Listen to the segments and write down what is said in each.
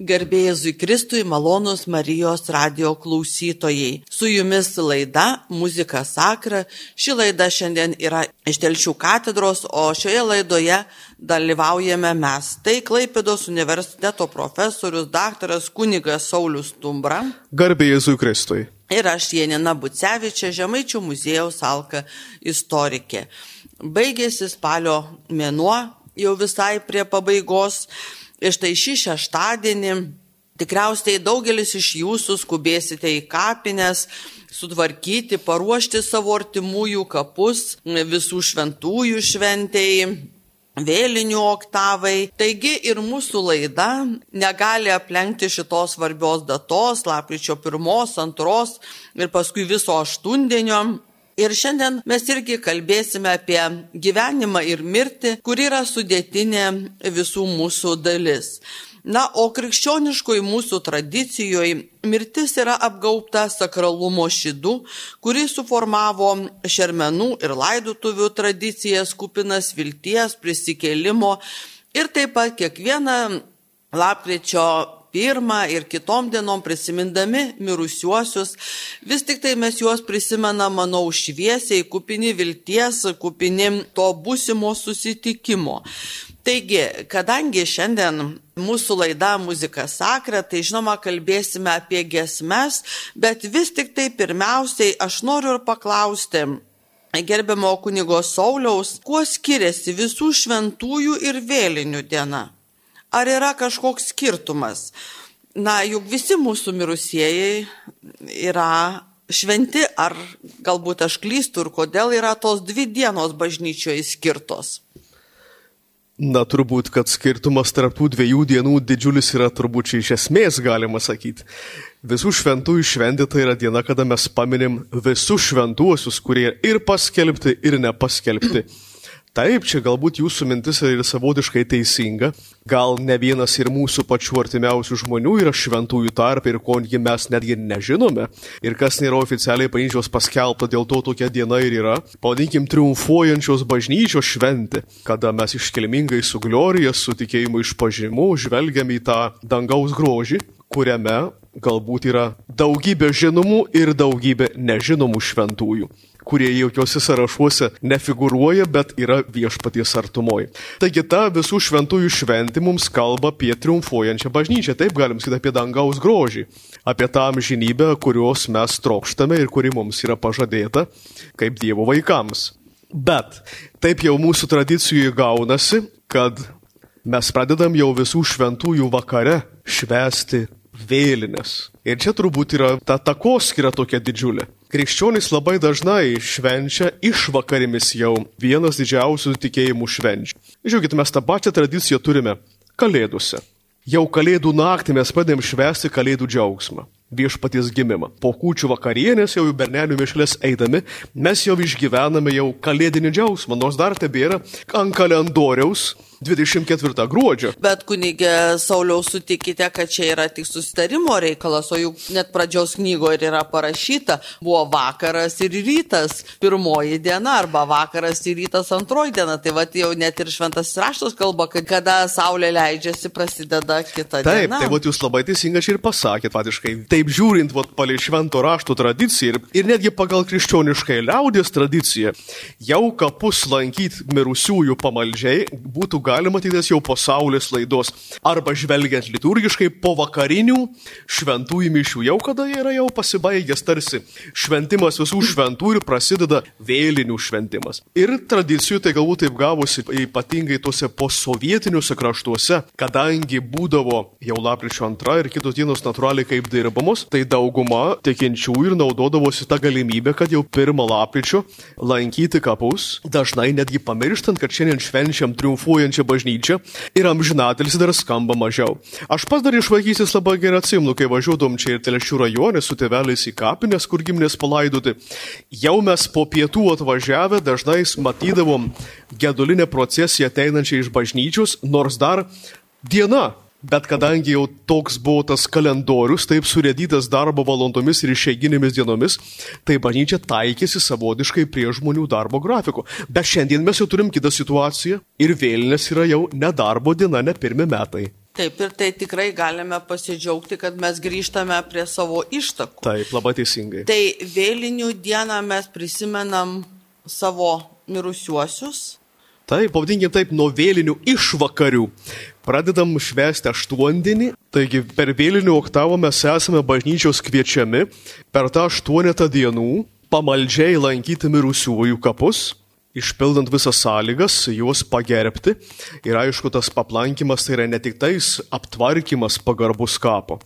Garbėjai Kristui malonus Marijos radio klausytojai. Su jumis laida Muzika Sakra. Ši laida šiandien yra iš Telšių katedros, o šioje laidoje dalyvaujame mes. Tai Klaipėdos universiteto profesorius daktaras kunigas Saulis Tumbra. Garbėjai Kristui. Ir aš Janina Bucevičia, Žemaičių muziejaus Alka istorikė. Baigėsi spalio mėnuo, jau visai prie pabaigos. Ir štai šį šeštadienį tikriausiai daugelis iš jūsų skubėsite į kapines, sutvarkyti, paruošti savo artimųjų kapus visų šventųjų šventėjai. Vėlinių oktavai. Taigi ir mūsų laida negali aplenkti šitos svarbios datos, lapkričio pirmos, antros ir paskui viso aštundienio. Ir šiandien mes irgi kalbėsime apie gyvenimą ir mirtį, kur yra sudėtinė visų mūsų dalis. Na, o krikščioniškoji mūsų tradicijoje mirtis yra apgaubta sakralumo šidu, kurį suformavo šermenų ir laidotuvių tradicijas, kupinas vilties, prisikėlimo ir taip pat kiekvieną lapkričio pirmą ir kitom dienom prisimindami mirusiuosius, vis tik tai mes juos prisimenam, manau, šviesiai, kupini vilties, kupini to būsimo susitikimo. Taigi, kadangi šiandien mūsų laida muzika sakra, tai žinoma kalbėsime apie gesmes, bet vis tik tai pirmiausiai aš noriu ir paklausti, gerbiamo kunigo Sauliaus, kuo skiriasi visų šventųjų ir vėlinių diena? Ar yra kažkoks skirtumas? Na, juk visi mūsų mirusieji yra šventi, ar galbūt aš klystu ir kodėl yra tos dvi dienos bažnyčioje skirtos? Na, turbūt, kad skirtumas tarp tų dviejų dienų didžiulis yra turbūt čia iš esmės galima sakyti. Visų šventųjų šventė tai yra diena, kada mes paminim visus šventuosius, kurie ir paskelbti, ir nepaskelbti. Taip, čia galbūt jūsų mintis yra savotiškai teisinga. Gal ne vienas ir mūsų pačių artimiausių žmonių yra šventųjų tarp ir ko mes netgi nežinome. Ir kas nėra oficialiai bažnyčios paskelbta, dėl to tokia diena ir yra. Pavadinkim triumfuojančios bažnyčios šventė, kada mes iškilmingai su glorija, su tikėjimu išpažimu žvelgiam į tą dangaus grožį, kuriame galbūt yra daugybė žinomų ir daugybė nežinomų šventųjų kurie jokiuose sąrašuose nefigūruoja, bet yra viešpaties artumoji. Taigi ta visų šventųjų šventė mums kalba apie triumfuojančią bažnyčią, taip galim sakyti apie dangaus grožį, apie tą amžinybę, kurios mes trokštame ir kuri mums yra pažadėta kaip Dievo vaikams. Bet taip jau mūsų tradicijoje gaunasi, kad mes pradedam jau visų šventųjų vakare švesti vėlinės. Ir čia turbūt yra ta takoskira tokia didžiulė. Krikščionys labai dažnai švenčia išvakarėmis jau vienas didžiausių tikėjimų švenčių. Žiūrėkit, mes tą pačią tradiciją turime Kalėdose. Jau Kalėdų naktį mes pradėjom švęsti Kalėdų džiaugsmą viešpaties gimimą. Po kūčių vakarienės jau į bernelių mišlės eidami, mes jau išgyvename jau kalėdinį džiaugsmą, nors dar tebėra ant kalendoriaus 24 gruodžio. Bet kunigė Sauliau sutikite, kad čia yra tik susitarimo reikalas, o juk net pradžios knygoje yra parašyta, buvo vakaras ir rytas pirmoji diena arba vakaras ir rytas antroji diena. Tai va jau net ir šventas raštas kalba, kad kada saulė leidžiasi, prasideda kita Taip, diena. Taip, tai va jūs labai teisingai čia ir pasakėt, patiškai. Taip žiūrint, va palei švento rašto tradiciją ir, ir netgi pagal krikščioniškai liaudės tradiciją, jau kapus lankyti mirusiųjų pamaldžiai būtų galima tik jau po saulės laidos. Arba žvelgiant liturgiškai po vakarinių šventųjų mišių, jau kada yra jau pasibaigęs tarsi šventimas visų šventų ir prasideda vėlinių šventimas. Ir tradicijų tai galbūt taip gavosi ypatingai tuose posovietiniuose kraštuose, kadangi būdavo jau lapkričio antra ir kitos dienos natūraliai kaip dirbamos, tai dauguma tikinčių ir naudodavosi tą galimybę, kad jau pirmą lapkričio lankyti kapus, dažnai netgi pamirštant, kad šiandien švenčiam triumfuojančią veikiančią bažnyčią ir amžinatelis dar skamba mažiau. Aš pas dar iš vaikystės labai gerai atsimenu, kai važiuodom čia ir telešių rajone su tėveliais į kapines, kur giminės palaidoti. Jau mes po pietų atvažiavę dažnai matydavom gedulinę procesiją ateinančią iš bažnyčios, nors dar diena Bet kadangi jau toks buvo tas kalendorius, taip surėdytas darbo valandomis ir išeiginėmis dienomis, tai bažnyčia taikėsi savotiškai prie žmonių darbo grafiko. Bet šiandien mes jau turim kitą situaciją ir vėlinės yra jau nedarbo diena, ne pirmie metai. Taip, ir tai tikrai galime pasidžiaugti, kad mes grįžtame prie savo ištakų. Taip, labai teisingai. Tai vėlinių dieną mes prisimenam savo mirusiuosius. Taip, pavadinkim taip, nuo vėlinių išvakarių. Pradedam švęsti aštuondienį, taigi per vėlinių oktavą mes esame bažnyčios kviečiami per tą aštuonetą dienų pamaldžiai lankyti mirusiųjų kapus, išpildant visas sąlygas, juos pagerbti. Ir aišku, tas paplankimas tai yra ne tik tais aptvarkymas pagarbus kapo.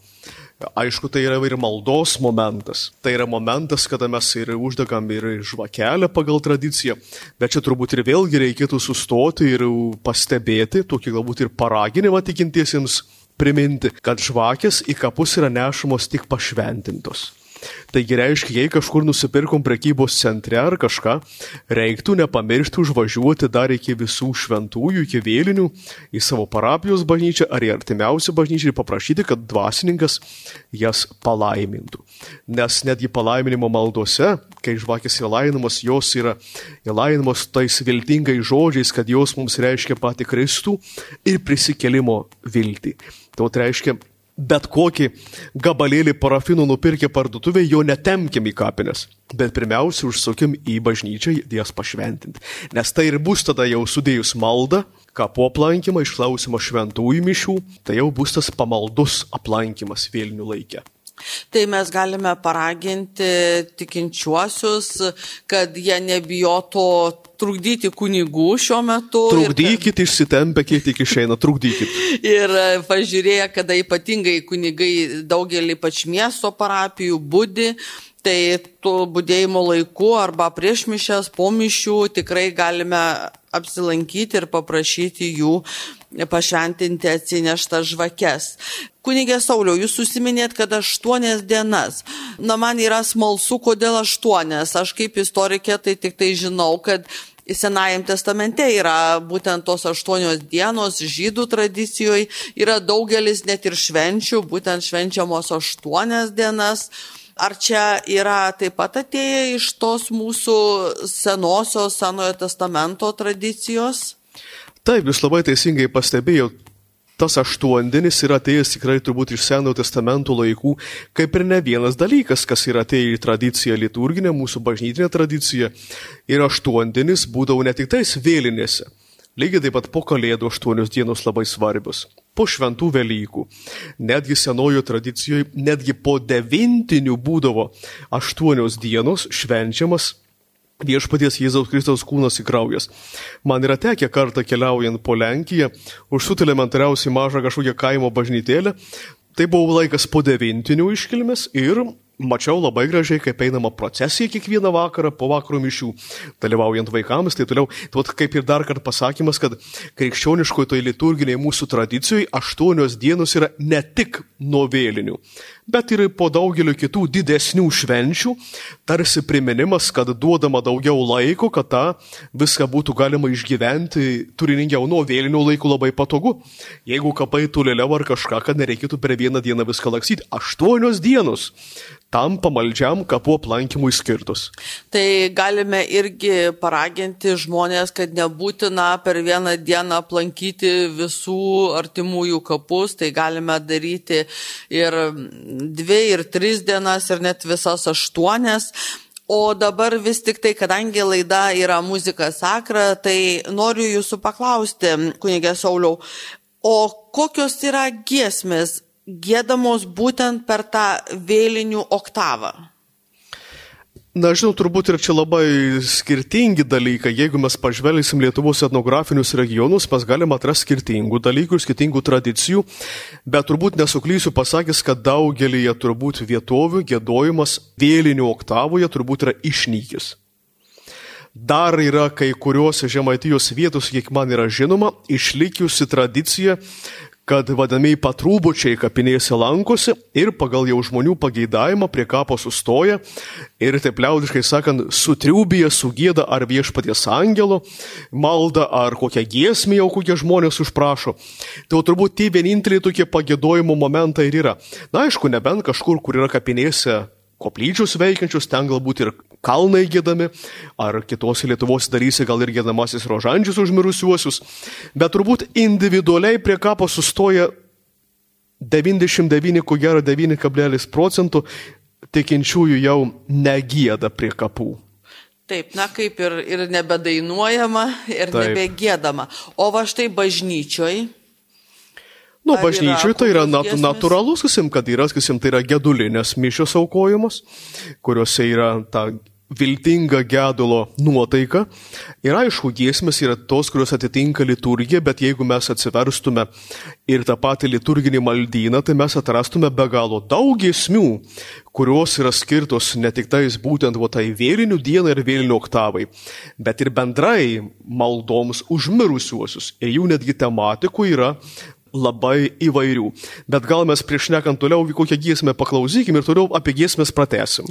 Aišku, tai yra ir maldos momentas. Tai yra momentas, kada mes ir uždegam ir žvakelę pagal tradiciją. Bet čia turbūt ir vėlgi reikėtų sustoti ir pastebėti, tokį galbūt ir paraginimą tikintiesiems priminti, kad žvakės į kapus yra nešamos tik pašventintos. Taigi reiškia, jei kažkur nusipirkom prekybos centre ar kažką, reiktų nepamiršti užvažiuoti dar iki visų šventųjų, iki vėlinių, į savo parapijos bažnyčią ar į artimiausią bažnyčią ir paprašyti, kad dvasininkas jas palaimintų. Nes netgi palaiminimo maldose, kai žvakės yra lainamas, jos yra lainamas tais viltingai žodžiais, kad jos mums reiškia patį Kristų ir prisikelimo viltį. Tai reiškia, bet kokį gabalėlį parafinų nupirkę parduotuvėje, jo netemkim į kapines. Bet pirmiausia, užsukim į bažnyčią jas pašventinti. Nes tai ir bus tada jau sudėjus maldą, kapo aplankymą, išklausimą šventųjų mišių, tai jau bus tas pamaldus aplankymas vėlinių laikė. Tai mes galime paraginti tikinčiuosius, kad jie nebijotų trukdyti kunigų šiuo metu. Trukdykit, kad... išsitempę, kiek tik išeina, trukdykit. ir pažiūrėję, kada ypatingai kunigai daugelį pač miesto parapijų būdi, tai tų būdėjimo laikų arba prieš mišęs, po mišių tikrai galime apsilankyti ir paprašyti jų pašventinti atsineštą žvakes. Kunigė Sauliau, jūs susiminėt, kad aštuonias dienas. Na, man yra smalsu, kodėl aštuonias. Aš kaip istorikė tai tik tai žinau, kad Senajam testamente yra būtent tos aštuonios dienos, žydų tradicijoje yra daugelis net ir švenčių, būtent švenčiamos aštuonias dienas. Ar čia yra taip pat atėję iš tos mūsų senosios Senojo testamento tradicijos? Taip, jūs labai teisingai pastebėjote, tas aštuondienis yra atėjęs tikrai turbūt iš Senojo testamento laikų, kaip ir ne vienas dalykas, kas yra atėję į tradiciją liturginę, mūsų bažnytinę tradiciją. Ir aštuondienis būdavo ne tik tais vėlinėse. Lygiai taip pat po kalėdų aštuonios dienos labai svarbios. Po šventų Velykų. Netgi senojo tradicijoje, netgi po devintinių būdavo aštuonios dienos švenčiamas viešpaties Jėzaus Kristaus kūnas į kraujas. Man yra tekę kartą keliaujant po Lenkiją, užsut elementariausiai mažą kažkokią kaimo bažnytėlę. Tai buvo laikas po devintinių iškilmės ir mačiau labai gražiai, kaip einama procesija kiekvieną vakarą po vakaro mišių, dalyvaujant vaikams, tai toliau. Tai kaip ir dar kartą pasakymas, kad krikščioniškoje toj liturginiai mūsų tradicijoje aštuonios dienos yra ne tik nuo vėlinių, bet ir po daugelio kitų didesnių švenčių, tarsi priminimas, kad duodama daugiau laiko, kad tą viską būtų galima išgyventi turiningiau nuo vėlinių laikų labai patogu. Jeigu kapai tolėliau ar kažką, kad nereikėtų per vieną dieną viską laksyti. Aštuonios dienos tam pamaldžiam kapų aplankymui skirtus. Tai galime irgi paraginti žmonės, kad nebūtina per vieną dieną aplankyti visų artimųjų kapus, tai galime daryti ir dvi, ir tris dienas, ir net visas aštuonias. O dabar vis tik tai, kadangi laida yra muzika sakra, tai noriu jūsų paklausti, kunigė Sauliau, o kokios yra giesmės gėdamos būtent per tą vėlinių oktavą? Na, žinau, turbūt ir čia labai skirtingi dalykai. Jeigu mes pažvelgsim Lietuvos etnografinius regionus, mes galime atrasti skirtingų dalykų, skirtingų tradicijų, bet turbūt nesuklysiu pasakęs, kad daugelį turbūt vietovių gėdojimas vėlinių oktavoje turbūt yra išnykęs. Dar yra kai kuriuose žemaitijos vietos, kiek man yra žinoma, išlikiusi tradicija, kad vadamiai patrūbučiai kapinėse lankosi ir pagal jau žmonių pageidavimą prie kapo sustoja ir taip liaudiškai sakant, sutriubėje sugėda ar viešpaties angelo maldą ar kokią giesmę jau kokie žmonės užprašo. Tai turbūt tie vieninteliai tokie pagėdojimo momentai ir yra. Na aišku, nebent kažkur, kur yra kapinėse koplyčius veikiančius, ten galbūt ir kalnai gėdami, ar kitose Lietuvos darysi gal ir gėdamasis rožandžius užmirusiuosius, bet turbūt individualiai prie kapo sustoja 99, ko gero 9,9 procentų tikinčiųjų jau negėda prie kapų. Taip, na kaip ir, ir nebedainuojama, ir Taip. nebegėdama. O va štai bažnyčioj. Nu, Ar bažnyčiai yra tai yra nat natūralus, sakysim, kad yra, sakysim, tai yra gedulinės mišios aukojamos, kuriuose yra ta viltinga gedulo nuotaika. Ir aišku, giesmės yra tos, kurios atitinka liturgiją, bet jeigu mes atsiverstume ir tą patį liturginį maldyną, tai mes atrastume be galo daug giesmių, kurios yra skirtos ne tik tais būtent va, tai vėlinių dienai ir vėlinių oktavai, bet ir bendrai maldoms užmirusiuosius. Ir jų netgi tematikų yra labai įvairių. Bet gal mes prieš nekant toliau kokią giesmę paklausykim ir toliau apie giesmės pratesim.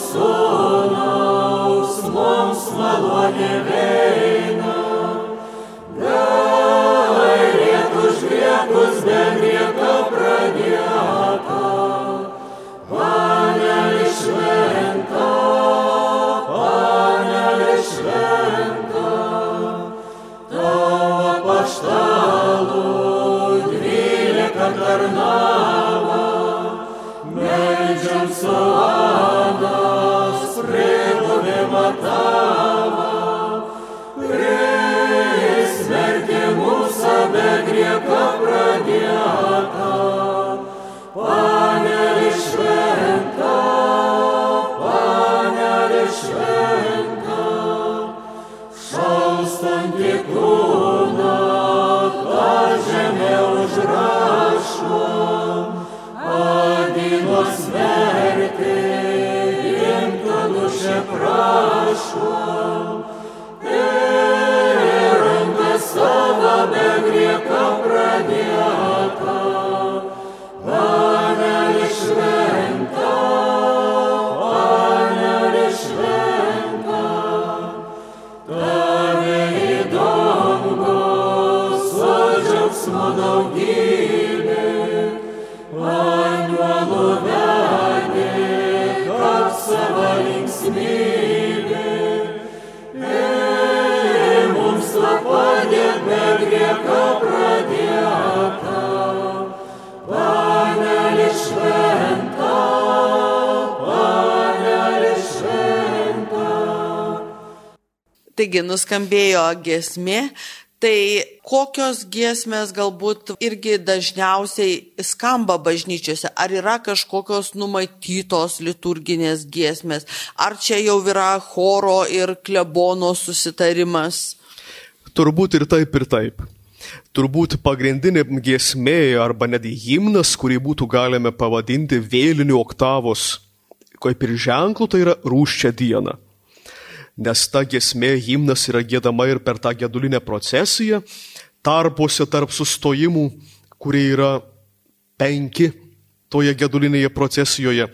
soul. verti, vien to duše prašom. Taigi nuskambėjo giesmė. Tai kokios giesmės galbūt irgi dažniausiai skamba bažnyčiose? Ar yra kažkokios numatytos liturginės giesmės? Ar čia jau yra choro ir klebono susitarimas? Turbūt ir taip, ir taip. Turbūt pagrindinė giesmė arba netgi himnas, kurį būtų galime pavadinti vėlinių oktavos, kaip ir ženklų, tai yra rūščia diena. Nes ta giesmė himnas yra gėdama ir per tą gedulinę procesiją, tarpuose tarp sustojimų, kurie yra penki toje gedulinėje procesijoje.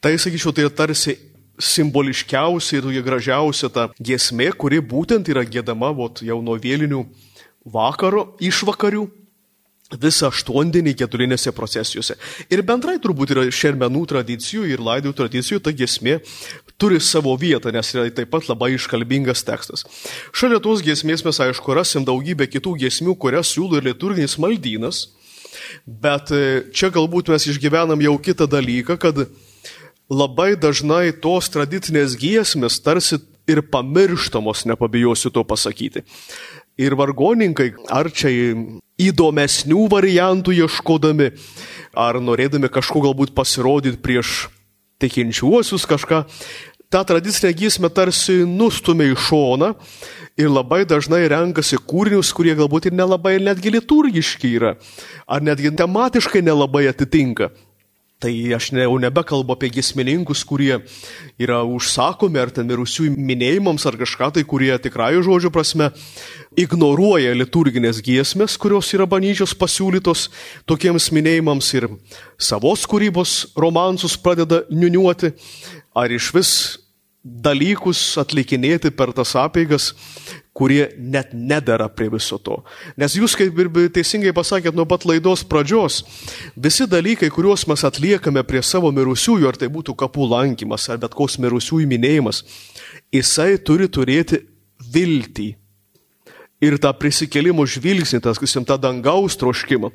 Tai, sakyčiau, tai yra tarsi simboliškiausia ir tokia gražiausia ta giesmė, kuri būtent yra gėdama vot, jau nuo vėlinių vakaro išvakarių visą aštuondienį keturinėse procesijose. Ir bendrai turbūt yra šermenų tradicijų ir laidų tradicijų ta giesmė turi savo vietą, nes yra taip pat labai iškalbingas tekstas. Šalia tos giesmės mes aišku rasim daugybę kitų giesmių, kurias siūlo ir liturginis maldynas, bet e, čia galbūt mes išgyvenam jau kitą dalyką, kad labai dažnai tos tradicinės giesmės tarsi ir pamirštamos, nepabijosiu to pasakyti. Ir vargoninkai, ar čia įdomesnių variantų ieškodami, ar norėdami kažko galbūt pasirodyti prieš tikinčiuosius kažką, tą tradicinę giesmę tarsi nustumia į šoną ir labai dažnai renkasi kūrinius, kurie galbūt ir nelabai netgi liturgiški yra, ar netgi tematiškai nelabai atitinka. Tai aš ne, jau nebekalbu apie gesmininkus, kurie yra užsakomi ar ten mirusiųjų minėjimams ar kažką tai, kurie tikrąjų žodžių prasme ignoruoja liturginės giesmės, kurios yra bažnyčios pasiūlytos tokiems minėjimams ir savos kūrybos romansus pradeda niuniuoti, ar iš vis dalykus atlikinėti per tas apeigas, kurie net nedara prie viso to. Nes jūs, kaip ir teisingai pasakėt nuo pat laidos pradžios, visi dalykai, kuriuos mes atliekame prie savo mirusiųjų, ar tai būtų kapų lankymas, ar bet koks mirusiųjų minėjimas, jisai turi turėti viltį ir tą prisikėlimo žvilgsnį, tas, kusim, tą dangaus troškimą.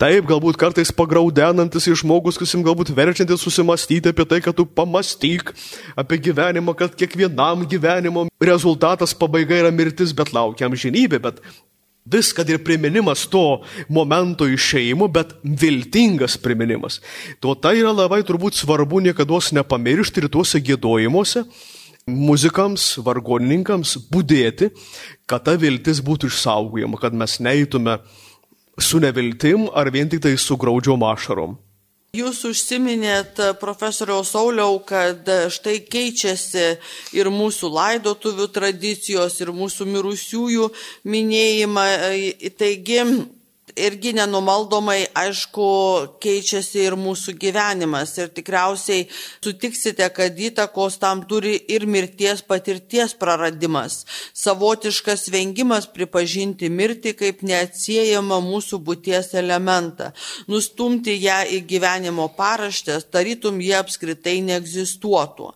Taip, galbūt kartais pagraudenantis į žmogus, kusim, galbūt verčiantis susimastyti apie tai, kad tu pamastyk apie gyvenimą, kad kiekvienam gyvenimo rezultatas pabaiga yra mirtis, bet laukiam žinybė, bet vis, kad ir priminimas to momento išeimo, bet viltingas priminimas. Tuo tai yra labai turbūt svarbu niekada nepamiršti ir tuose gėdojimuose muzikams, vargonininkams būdėti, kad ta viltis būtų išsaugojama, kad mes neįtume su neviltim ar vien tik tai su graudžiom ašarom. Jūs užsiminėt, profesoriaus Sauliau, kad štai keičiasi ir mūsų laidotuvių tradicijos, ir mūsų mirusiųjų minėjimai. Taigi, irgi nenumaldomai, aišku, keičiasi ir mūsų gyvenimas. Ir tikriausiai sutiksite, kad įtakos tam turi ir mirties patirties praradimas. Savotiškas vengimas pripažinti mirtį kaip neatsiejama mūsų būties elementą. Nustumti ją į gyvenimo paraštės, tarytum jie apskritai neegzistuotų.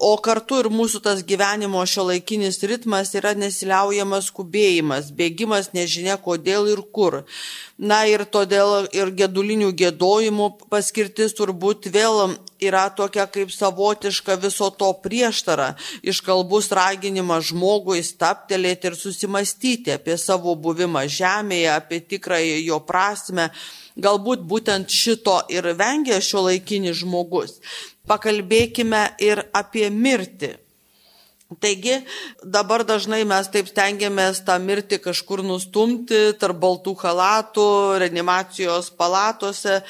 O kartu ir mūsų tas gyvenimo šio laikinis ritmas yra nesiliaujamas skubėjimas, bėgimas nežinia kodėl ir kur. Na ir todėl ir gedulinių gėdojimų paskirtis turbūt vėl yra tokia kaip savotiška viso to prieštara, iškalbus raginimas žmogui staptelėti ir susimastyti apie savo buvimą žemėje, apie tikrąją jo prasme. Galbūt būtent šito ir vengia šio laikinis žmogus pakalbėkime ir apie mirtį. Taigi dabar dažnai mes taip stengiamės tą mirtį kažkur nustumti tarp baltų halatų, reanimacijos palatose,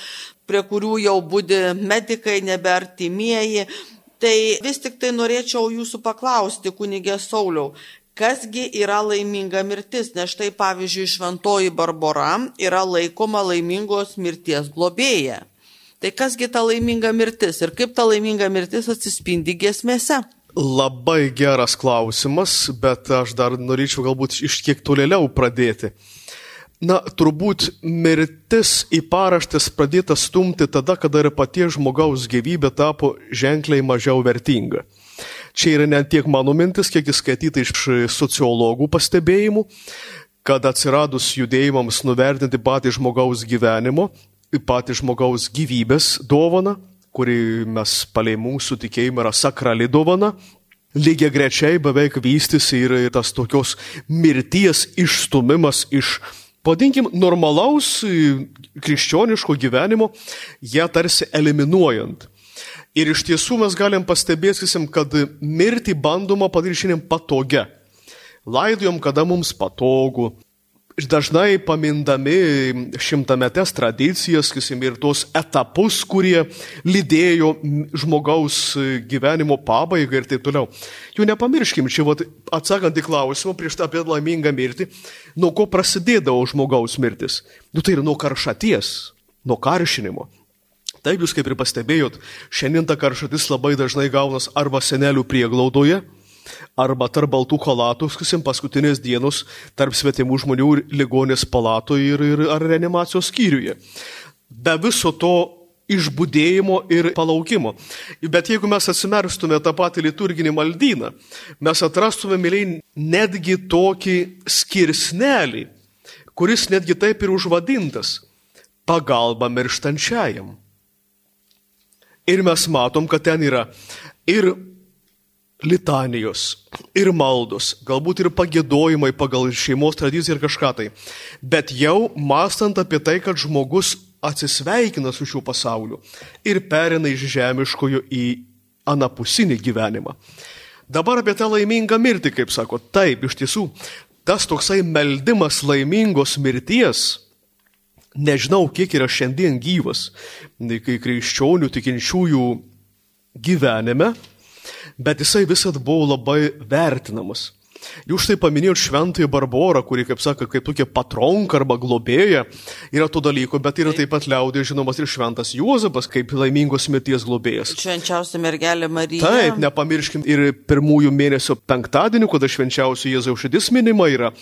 prie kurių jau būdi medikai, nebeartimieji. Tai vis tik tai norėčiau jūsų paklausti, kunigė Sauliau, kasgi yra laiminga mirtis, nes štai pavyzdžiui šventoji Barbara yra laikoma laimingos mirties globėja. Tai kasgi ta laiminga mirtis ir kaip ta laiminga mirtis atsispindi giesmėse? Labai geras klausimas, bet aš dar norėčiau galbūt iš kiek tolėliau pradėti. Na, turbūt mirtis į paraštės pradėta stumti tada, kada ir paties žmogaus gyvybė tapo ženkliai mažiau vertinga. Čia yra ne tiek mano mintis, kiek įskaityta iš sociologų pastebėjimų, kad atsiradus judėjimams nuvertinti patį žmogaus gyvenimo, patį žmogaus gyvybės dovana, kuri mes palei mūsų tikėjimą yra sakrali dovana, lygiai grečiai beveik vystysi ir tas tokios mirties išstumimas iš, padinkim, normalaus krikščioniško gyvenimo, ją tarsi eliminuojant. Ir iš tiesų mes galim pastebėti, kad mirtį bandoma padaryti šiandien patogia. Laidojom, kada mums patogu, dažnai pamindami šimtametės tradicijas, sakysim, ir tos etapus, kurie lydėjo žmogaus gyvenimo pabaigą ir taip toliau. Jų nepamirškim, čia vat, atsakant į klausimą prieš tą apie laimingą mirtį, nuo ko prasidėdavo žmogaus mirtis. Nu tai yra nuo karšaties, nuo karšinimo. Taip jūs kaip ir pastebėjot, šiandien ta karšatis labai dažnai gaunas arba senelių prieglaudoje, arba tarp baltų kolatų, sakysim, paskutinės dienos tarp svetimų žmonių ligonės palatoje ir, ir ar reanimacijos skyriuje. Be viso to išbūdėjimo ir palaukimo. Bet jeigu mes atsimerstume tą patį liturginį maldyną, mes atrastume, mėlyje, netgi tokį skirsnelį, kuris netgi taip ir užvadintas - pagalba mirštančiajam. Ir mes matom, kad ten yra ir litanijos ir maldos, galbūt ir pagėdojimai pagal šeimos tradiciją ir kažką tai. Bet jau mąstant apie tai, kad žmogus atsisveikina su šiuo pasauliu ir perina iš žemiškojo į anapusinį gyvenimą. Dabar apie tą laimingą mirtį, kaip sako, taip, iš tiesų, tas toksai meldimas laimingos mirties nežinau, kiek yra šiandien gyvas, kai krikščionių tikinčiųjų gyvenime, bet jisai visat buvo labai vertinamas. Jūs štai paminėjot šventąją Barborą, kuri, kaip sako, kaip tokia patronka arba globėja yra to dalyko, bet yra taip pat liaudė žinomas ir šventas Juozapas kaip laimingos mirties globėjas. Švenčiausia mergelė Marija. Taip, nepamirškim ir pirmųjų mėnesio penktadienį, kada švenčiausių Jėzaus širdis minima yra,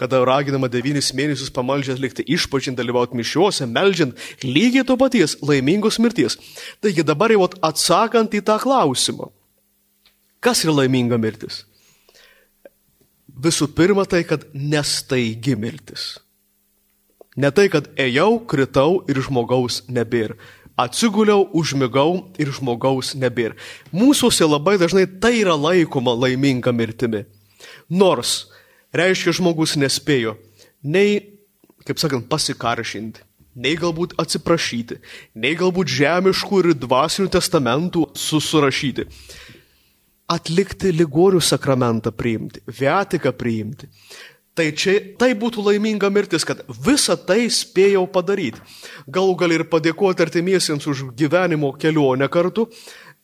kada raginama devynis mėnesius pamaldžiant likti išpažinti, dalyvauti mišiuose, melžiant lygiai to paties laimingos mirties. Taigi dabar jau atsakant į tą klausimą, kas yra laiminga mirtis? Visų pirma tai, kad nestaigi mirtis. Ne tai, kad ėjau, kritau ir žmogaus nebėra. Atsiguliau, užmigau ir žmogaus nebėra. Mūsųse labai dažnai tai yra laikoma laiminga mirtimi. Nors, reiškia, žmogus nespėjo nei, kaip sakant, pasikaršinti, nei galbūt atsiprašyti, nei galbūt žemiškų ir dvasinių testamentų susirašyti atlikti ligorių sakramentą priimti, viatiką priimti. Tai čia tai būtų laiminga mirtis, kad visą tai spėjau padaryti. Galų gal ir padėkoti artimiesiems už gyvenimo kelionę kartu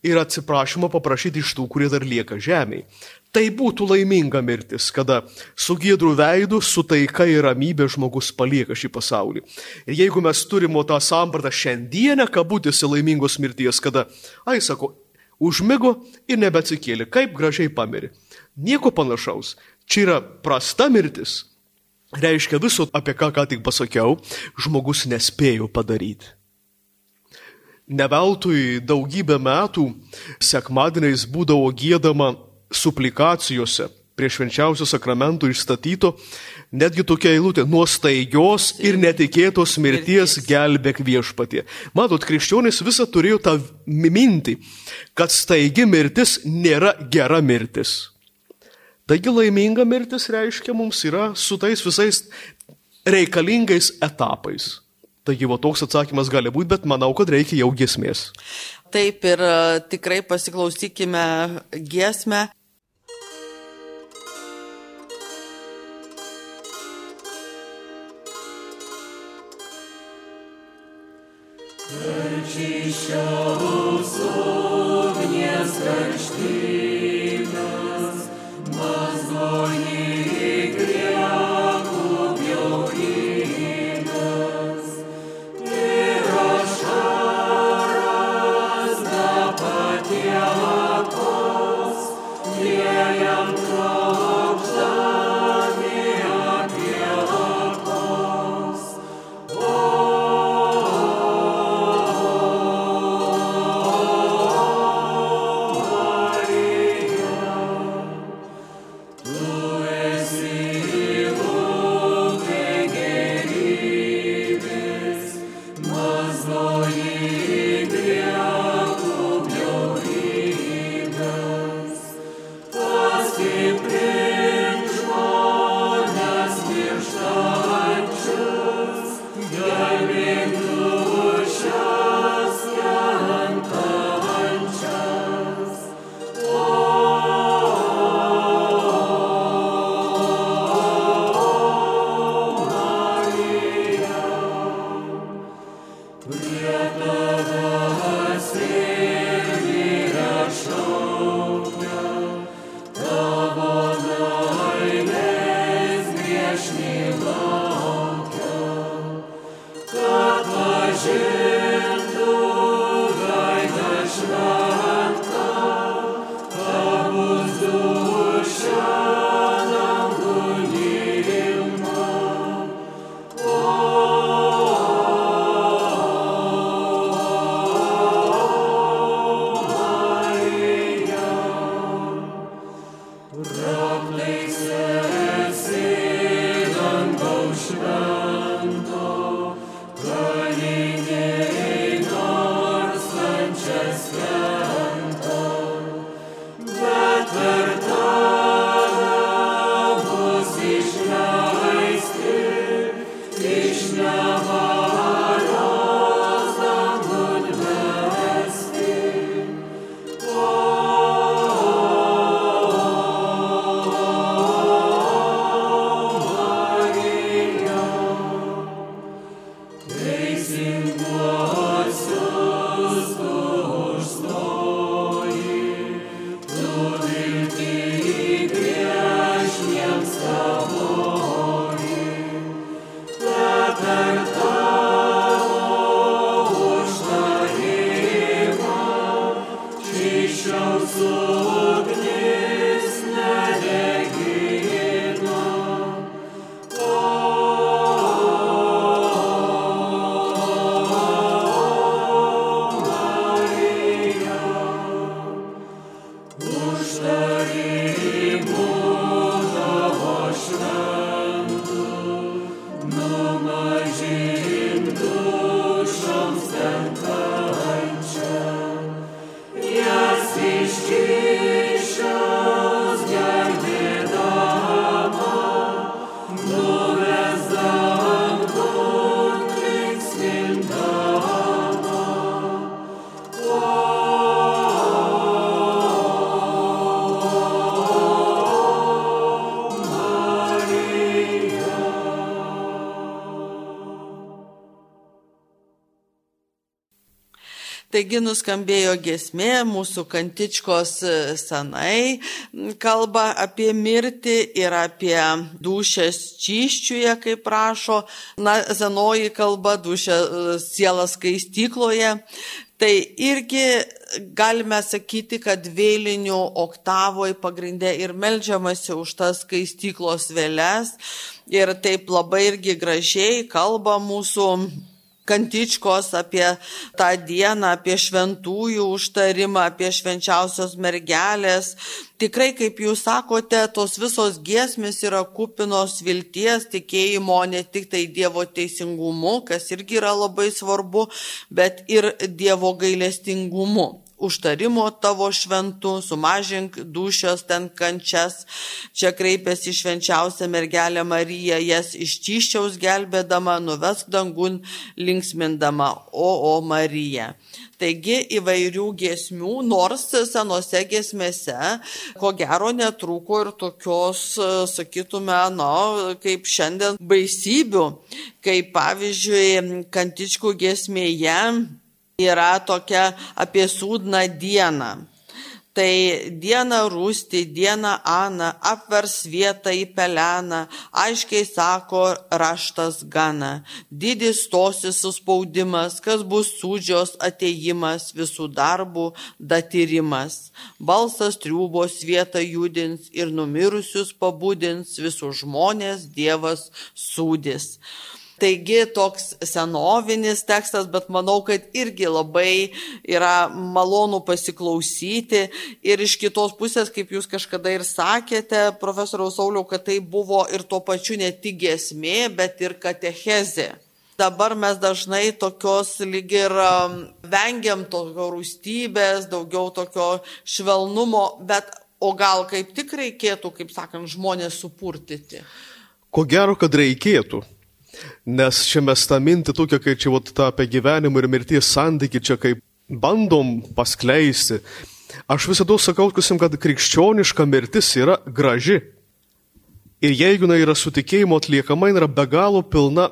ir atsiprašymą paprašyti iš tų, kurie dar lieka žemėje. Tai būtų laiminga mirtis, kada su gėdrų veidu, su taika ir ramybė žmogus palieka šį pasaulį. Ir jeigu mes turime tą sampratą šiandienę, kabutėse laimingos mirties, kada, ai sako, užmigo ir nebeatsikėlė, kaip gražiai pamirė. Nieko panašaus. Čia yra prasta mirtis. Reiškia viso, apie ką ką tik pasakiau, žmogus nespėjo padaryti. Neveltui daugybę metų sekmadieniais būdavo gėdama suplikacijose prie švenčiausio sakramento išstatyto netgi tokia eilutė - nuo staigios ir netikėtos mirties gelbėk viešpatie. Matot, krikščionis visą turėjo tą mintį, kad staigi mirtis nėra gera mirtis. Taigi laiminga mirtis reiškia mums yra su tais visais reikalingais etapais. Taigi va toks atsakymas gali būti, bet manau, kad reikia jau giesmės. Taip ir tikrai pasiklausykime giesmę. Wyczyściał słownie skarsztynas, Taigi nuskambėjo gesmė, mūsų kantičkos e, senai kalba apie mirtį ir apie dušės čiščiuje, kaip rašo, na, senoji kalba, dušė e, sielas skaistykloje. Tai irgi galime sakyti, kad vėlinių oktavoje pagrindė ir melžiamasi už tas skaistyklos vėles. Ir taip labai irgi gražiai kalba mūsų kantičkos apie tą dieną, apie šventųjų užtarimą, apie švenčiausios mergelės. Tikrai, kaip jūs sakote, tos visos giesmės yra kupinos vilties, tikėjimo ne tik tai Dievo teisingumu, kas irgi yra labai svarbu, bet ir Dievo gailestingumu užtarimo tavo šventų, sumažink dušios ten kančias. Čia kreipiasi švenčiausia mergelė Marija, jas iš tyščiaus gelbėdama, nuvesk dangun linksmindama, o, o Marija. Taigi įvairių giesmių, nors senose giesmėse, ko gero netrūko ir tokios, sakytume, na, kaip šiandien baisybių, kaip pavyzdžiui, kantičkų giesmėje yra tokia apie sūdną dieną. Tai diena rūsti, diena Ana, apvers vietą į peleną, aiškiai sako raštas gana. Didis tosis suspaudimas, kas bus sūdžios ateimas, visų darbų datyrimas. Balsas triubos vietą judins ir numirusius pabudins, visų žmonės Dievas sūdis. Taigi toks senovinis tekstas, bet manau, kad irgi labai yra malonu pasiklausyti. Ir iš kitos pusės, kaip jūs kažkada ir sakėte, profesoriaus Sauliau, kad tai buvo ir tuo pačiu ne tik gesmė, bet ir katechezė. Dabar mes dažnai tokios lyg ir um, vengiam tokio rūstybės, daugiau tokio švelnumo, bet o gal kaip tik reikėtų, kaip sakant, žmonės supurtyti. Ko gero, kad reikėtų. Nes čia mes tą mintį tokia, kai čia vat, tą apie gyvenimą ir mirties santyki čia kaip bandom paskleisti. Aš visada sakau, kad krikščioniška mirtis yra graži. Ir jeigu jinai yra sutikėjimo atliekama, jinai yra be galo pilna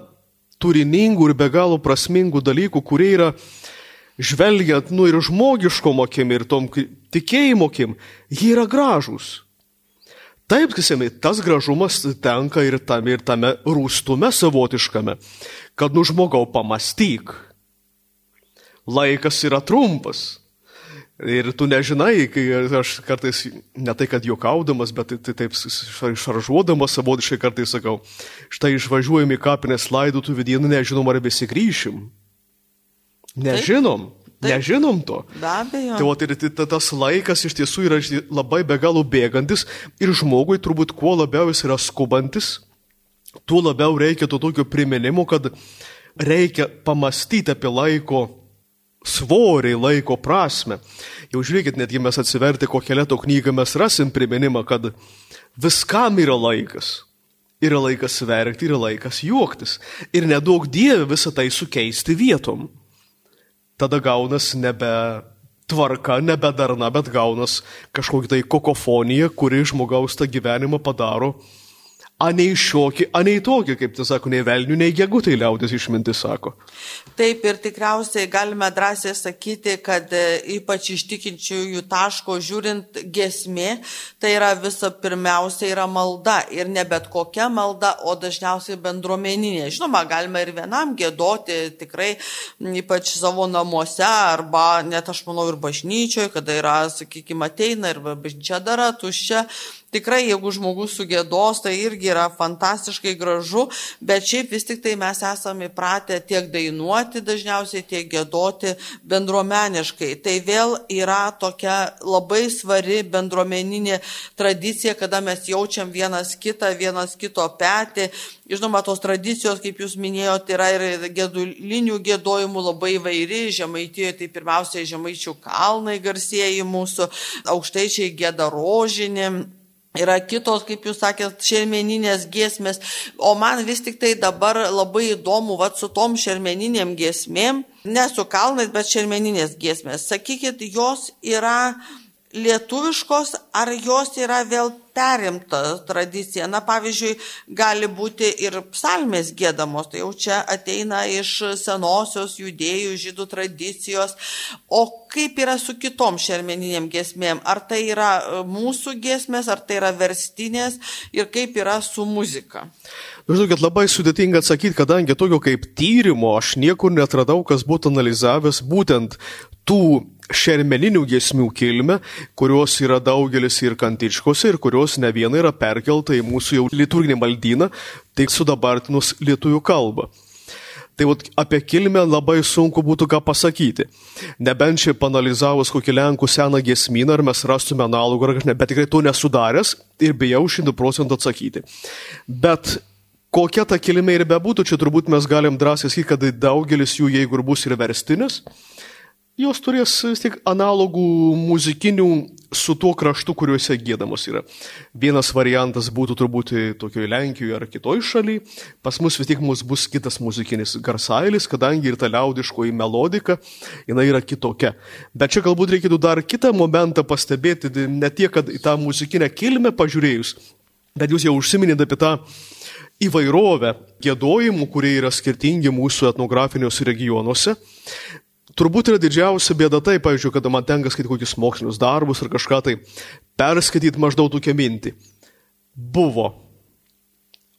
turiningų ir be galo prasmingų dalykų, kurie yra žvelgiant, nu ir žmogiškom akim ir tom tikėjimo akim, jie yra gražūs. Taip, kasėmai, tas gražumas tenka ir tame, ir tame rūstume savotiškame, kad nu žmogau pamastyk. Laikas yra trumpas. Ir tu nežinai, kai aš kartais, ne tai kad juokaudamas, bet tai taip šaržuodamas savotiškai kartais sakau, štai išvažiuojam į kapinės laidotuvį dieną, nežinom ar visi grįšim. Nežinom. Taip. Taip. Nežinom to. Be abejo. Tai o tai tas laikas iš tiesų yra labai be galo bėgantis ir žmogui turbūt kuo labiau jis yra skubantis, tuo labiau reikia to tokio priminimo, kad reikia pamastyti apie laiko svorį, laiko prasme. Jau žiūrėkit, netgi mes atsiverti kokią lėto knygą mes rasim priminimą, kad viskam yra laikas. Yra laikas verkti, yra laikas juoktis. Ir nedaug dievė visą tai sukeisti vietom tada gaunas nebe tvarka, nebe darna, bet gaunas kažkokia tai kokofonija, kuri žmogaus tą gyvenimą padaro anei šiokį, anei tokį, kaip tai sako, nei velnių, nei gegutai liaudės išmintis sako. Taip ir tikriausiai galime drąsiai sakyti, kad e, ypač iš tikinčiųjų taško žiūrint gesmė, tai yra visa pirmiausia yra malda ir ne bet kokia malda, o dažniausiai bendruomeninė. Žinoma, galime ir vienam gėdoti tikrai, ypač savo namuose arba net aš manau ir bažnyčioje, kada yra, sakykime, ateina ir bažnyčia dara tuščia, Tikrai, jeigu žmogus sugėdos, tai irgi yra fantastiškai gražu, bet šiaip vis tik tai mes esame įpratę tiek dainuoti dažniausiai, tiek gėdoti bendruomeniškai. Tai vėl yra tokia labai svari bendruomeninė tradicija, kada mes jaučiam vienas kitą, vienas kito petį. Žinoma, tos tradicijos, kaip jūs minėjote, yra ir gėdulinių gėdojimų labai vairi. Žemaitijoje tai pirmiausia žemaičių kalnai garsieji mūsų, aukštaičiai gėda rožinį Yra kitos, kaip jūs sakėt, šermeninės giesmės, o man vis tik tai dabar labai įdomu, va, su tom šermeninėm giesmėm, ne su kalnais, bet šermeninės giesmės. Sakykit, jos yra lietuviškos, ar jos yra vėl perimta tradicija. Na, pavyzdžiui, gali būti ir psalmės gėdamos, tai jau čia ateina iš senosios judėjų žydų tradicijos. O kaip yra su kitom šermeniniam gesmėm? Ar tai yra e, mūsų gesmės, ar tai yra verstinės ir kaip yra su muzika? Nu, žinokit, labai sudėtinga atsakyti, kadangi tokio kaip tyrimo aš niekur netradau, kas būtų analizavęs būtent tų šermeninių giesmių kilmę, kurios yra daugelis ir kantičkose ir kurios ne viena yra perkelta į mūsų jau liturginį maldyną, tik sudabartinus lietuvių kalbą. Tai vat, apie kilmę labai sunku būtų ką pasakyti. Nebent čia panalizavus kokį Lenkų seną giesmyną, ar mes rastume analogą, ar kažne, bet tikrai to nesudaręs ir bijau šimtų procentų atsakyti. Bet kokia ta kilmė ir bebūtų, čia turbūt mes galim drąsiai sakyti, kad daugelis jų, jeigu ir bus ir verstinis, jos turės vis tiek analogų muzikinių su tuo kraštu, kuriuose gėdamos yra. Vienas variantas būtų turbūt tokioje Lenkijoje ar kitoje šalyje, pas mus vis tiek mus bus kitas muzikinis garsailis, kadangi ir ta liaudiškoji melodika, jinai yra kitokia. Bet čia galbūt reikėtų dar kitą momentą pastebėti, ne tiek, kad į tą muzikinę kilmę pažiūrėjus, bet jūs jau užsiminėte apie tą įvairovę gėdojimų, kurie yra skirtingi mūsų etnografiniuose regionuose turbūt yra didžiausia bėda tai, pavyzdžiui, kada man tenka skaityti kokius mokslinius darbus ar kažką tai, perskaityti maždaug tokią mintį. Buvo.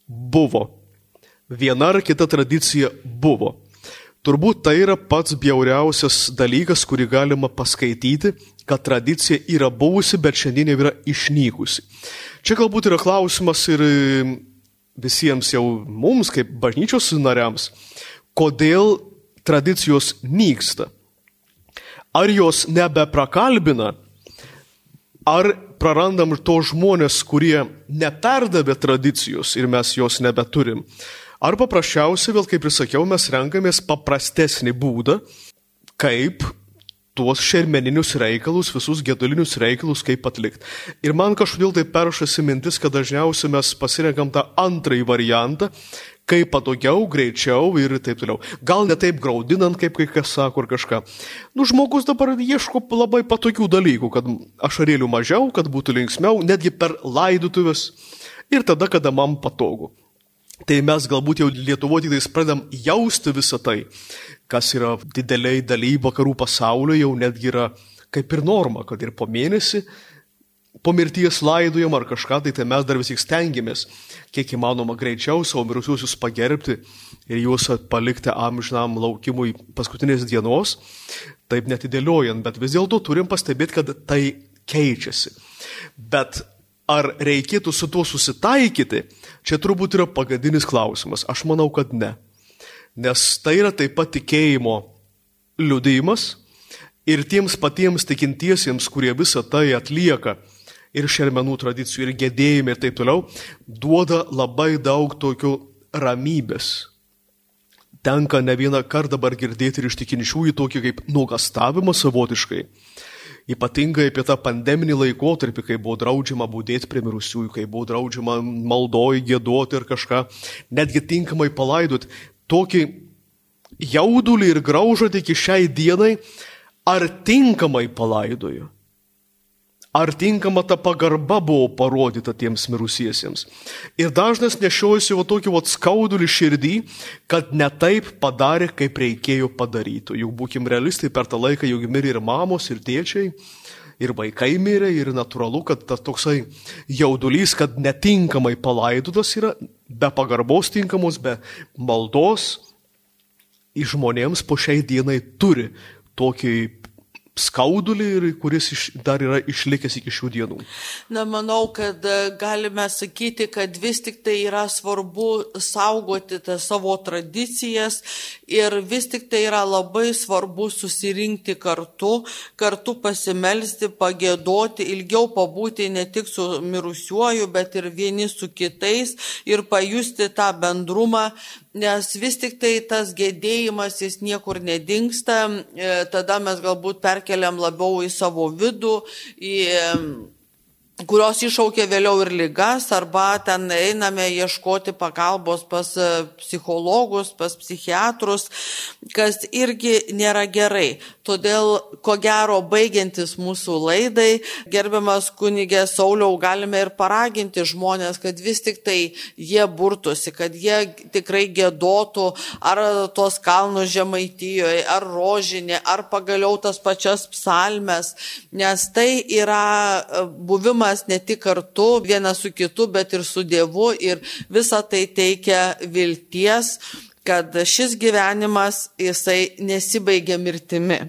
Buvo. Viena ar kita tradicija buvo. Turbūt tai yra pats bjauriausias dalykas, kurį galima paskaityti, kad tradicija yra buvusi, bet šiandien jau yra išnykusi. Čia galbūt yra klausimas ir visiems jau mums, kaip bažnyčios nariams, kodėl tradicijos nyksta. Ar jos nebeprakalbina, ar prarandam ir to žmonės, kurie neperdavė tradicijos ir mes jos nebeturim. Ar paprasčiausiai, vėl kaip ir sakiau, mes renkamės paprastesnį būdą, kaip tuos šermeninius reikalus, visus gedulinius reikalus, kaip atlikti. Ir man kažkodėl tai peršasi mintis, kad dažniausiai mes pasirenkam tą antrąjį variantą, kaip patogiau, greičiau ir taip toliau. Gal ne taip graudinant, kaip kai kas sako ar kažką. Nu, žmogus dabar ieško labai patogių dalykų, kad ašarėlių mažiau, kad būtų linksmiau, netgi per laidutuvės ir tada, kada man patogu. Tai mes galbūt jau Lietuvo tik tais pradedam jausti visą tai, kas yra dideliai daly vakarų pasaulio, jau netgi yra kaip ir norma, kad ir po mėnesį po mirties laidojam ar kažką, tai, tai mes dar vis tik stengiamės, kiek įmanoma greičiau savo mirusiuosius pagerbti ir juos palikti amžinam laukimui paskutinės dienos, taip netidėliojant, bet vis dėlto turim pastebėti, kad tai keičiasi. Bet ar reikėtų su tuo susitaikyti, čia turbūt yra pagadinis klausimas. Aš manau, kad ne. Nes tai yra taip pat tikėjimo liudijimas ir tiems patiems tikintiesiems, kurie visą tai atlieka, ir šermenų tradicijų, ir gedėjimai ir taip toliau, duoda labai daug tokių ramybės. Tenka ne vieną kartą dabar girdėti ir iš tikinčiųjų tokį kaip nuogastavimą savotiškai. Ypatingai apie tą pandeminį laikotarpį, kai buvo draudžiama būdėti prie mirusiųjų, kai buvo draudžiama maldoj gėduoti ir kažką, netgi tinkamai palaidoti. Tokį jaudulį ir graužą iki šiai dienai, ar tinkamai palaidoju ar tinkama ta pagarba buvo parodyta tiems mirusiesiems. Ir dažnas nešiojasi va tokį va skaudulį širdį, kad ne taip padarė, kaip reikėjo padaryti. Juk būkim realistai, per tą laiką juk mirė ir mamos, ir tėčiai, ir vaikai mirė, ir natūralu, kad tas toksai jaudulys, kad netinkamai palaidotas yra, be pagarbos tinkamos, be maldos, žmonėms po šiai dienai turi tokį skaudulį ir kuris iš, dar yra išlikęs iki šių dienų? Na, manau, kad e, galime sakyti, kad vis tik tai yra svarbu saugoti tas savo tradicijas ir vis tik tai yra labai svarbu susirinkti kartu, kartu pasimelsti, pagėdoti, ilgiau pabūti ne tik su mirusiuoju, bet ir vieni su kitais ir pajusti tą bendrumą, nes vis tik tai tas gėdėjimas jis niekur nedingsta, e, tada mes galbūt perkeliam labiau į savo vidų, į kurios iššaukia vėliau ir lygas, arba ten einame ieškoti pagalbos pas e, psichologus, pas psichiatrus, kas irgi nėra gerai. Todėl, ko gero, baigiantis mūsų laidai, gerbiamas kunigė Sauliau, galime ir paraginti žmonės, kad vis tik tai jie burtųsi, kad jie tikrai gėdotų ar tos kalnus žemaitijoje, ar rožinė, ar pagaliau tas pačias psalmes, nes tai yra e, buvimas ne tik kartu vienas su kitu, bet ir su Dievu ir visa tai teikia vilties kad šis gyvenimas jisai nesibaigia mirtimi.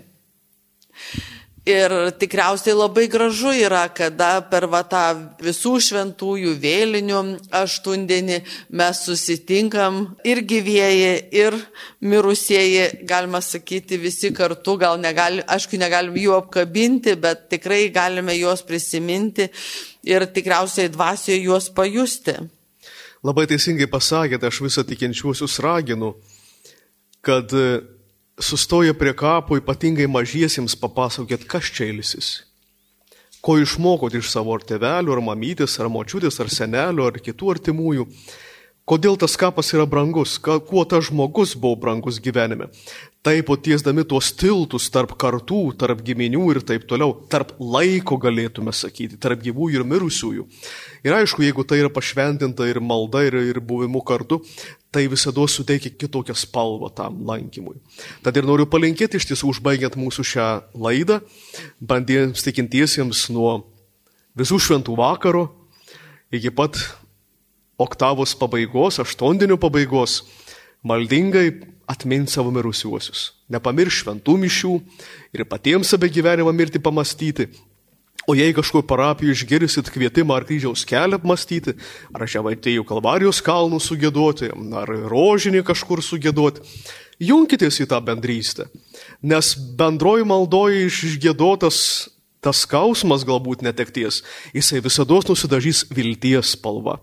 Ir tikriausiai labai gražu yra, kada per va tą visų šventųjų vėlinių aštundienį mes susitinkam ir gyvieji, ir mirusieji, galima sakyti, visi kartu, gal negali, aišku, negalim jų apkabinti, bet tikrai galime juos prisiminti ir tikriausiai dvasioje juos pajusti. Labai teisingai pasakėte, aš visą tikinčiuosius raginu, kad sustoję prie kapo, ypatingai mažiesiems papasakokit, kas čia ilsis. Ko išmokot iš savo ar tėvelių, ar mamytės, ar močiutės, ar senelių, ar kitų artimųjų. Kodėl tas kapas yra brangus, kuo tas žmogus buvo brangus gyvenime. Taip, tiesdami tuos tiltus tarp kartų, tarp giminių ir taip toliau, tarp laiko galėtume sakyti, tarp gyvųjų ir mirusiųjų. Ir aišku, jeigu tai yra pašventinta ir malda, ir, ir buvimu kartu, tai visada suteikia kitokią spalvą tam lankymui. Tad ir noriu palinkėti iš tiesų, užbaigiant mūsų šią laidą, bandėjams tikintiesiems nuo visų šventų vakaro iki pat oktavos pabaigos, aštuondienio pabaigos, maldingai atminti savo mirusiuosius. Nepamirš šventų mišių ir patiems apie gyvenimą mirti pamastyti. O jei kažkur parapijoje išgirsit kvietimą ar kryžiaus kelią apmastyti, ar žemaitėjų kalvarijos kalnų sugėduoti, ar rožinį kažkur sugėduoti, jungitės į tą bendrystę. Nes bendroji maldoji išgėdotas tas skausmas galbūt netekties, jisai visada nusidažys vilties spalva.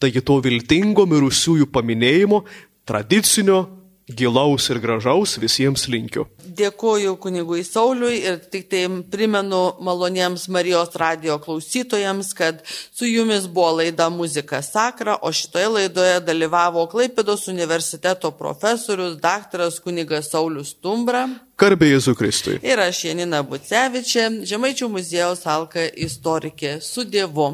Taigi to viltingo mirusiųjų paminėjimo, tradicinio, gilaus ir gražaus visiems linkiu. Dėkuoju kunigui Sauliui ir tik tai primenu maloniems Marijos radio klausytojams, kad su jumis buvo laida Muzika Sakra, o šitoje laidoje dalyvavo Klaipidos universiteto profesorius daktaras kunigas Saulis Tumbra. Garbė Jėzų Kristui. Ir aš Janina Bucevičia, Žemaičių muziejaus Alka istorikė. Su Dievu.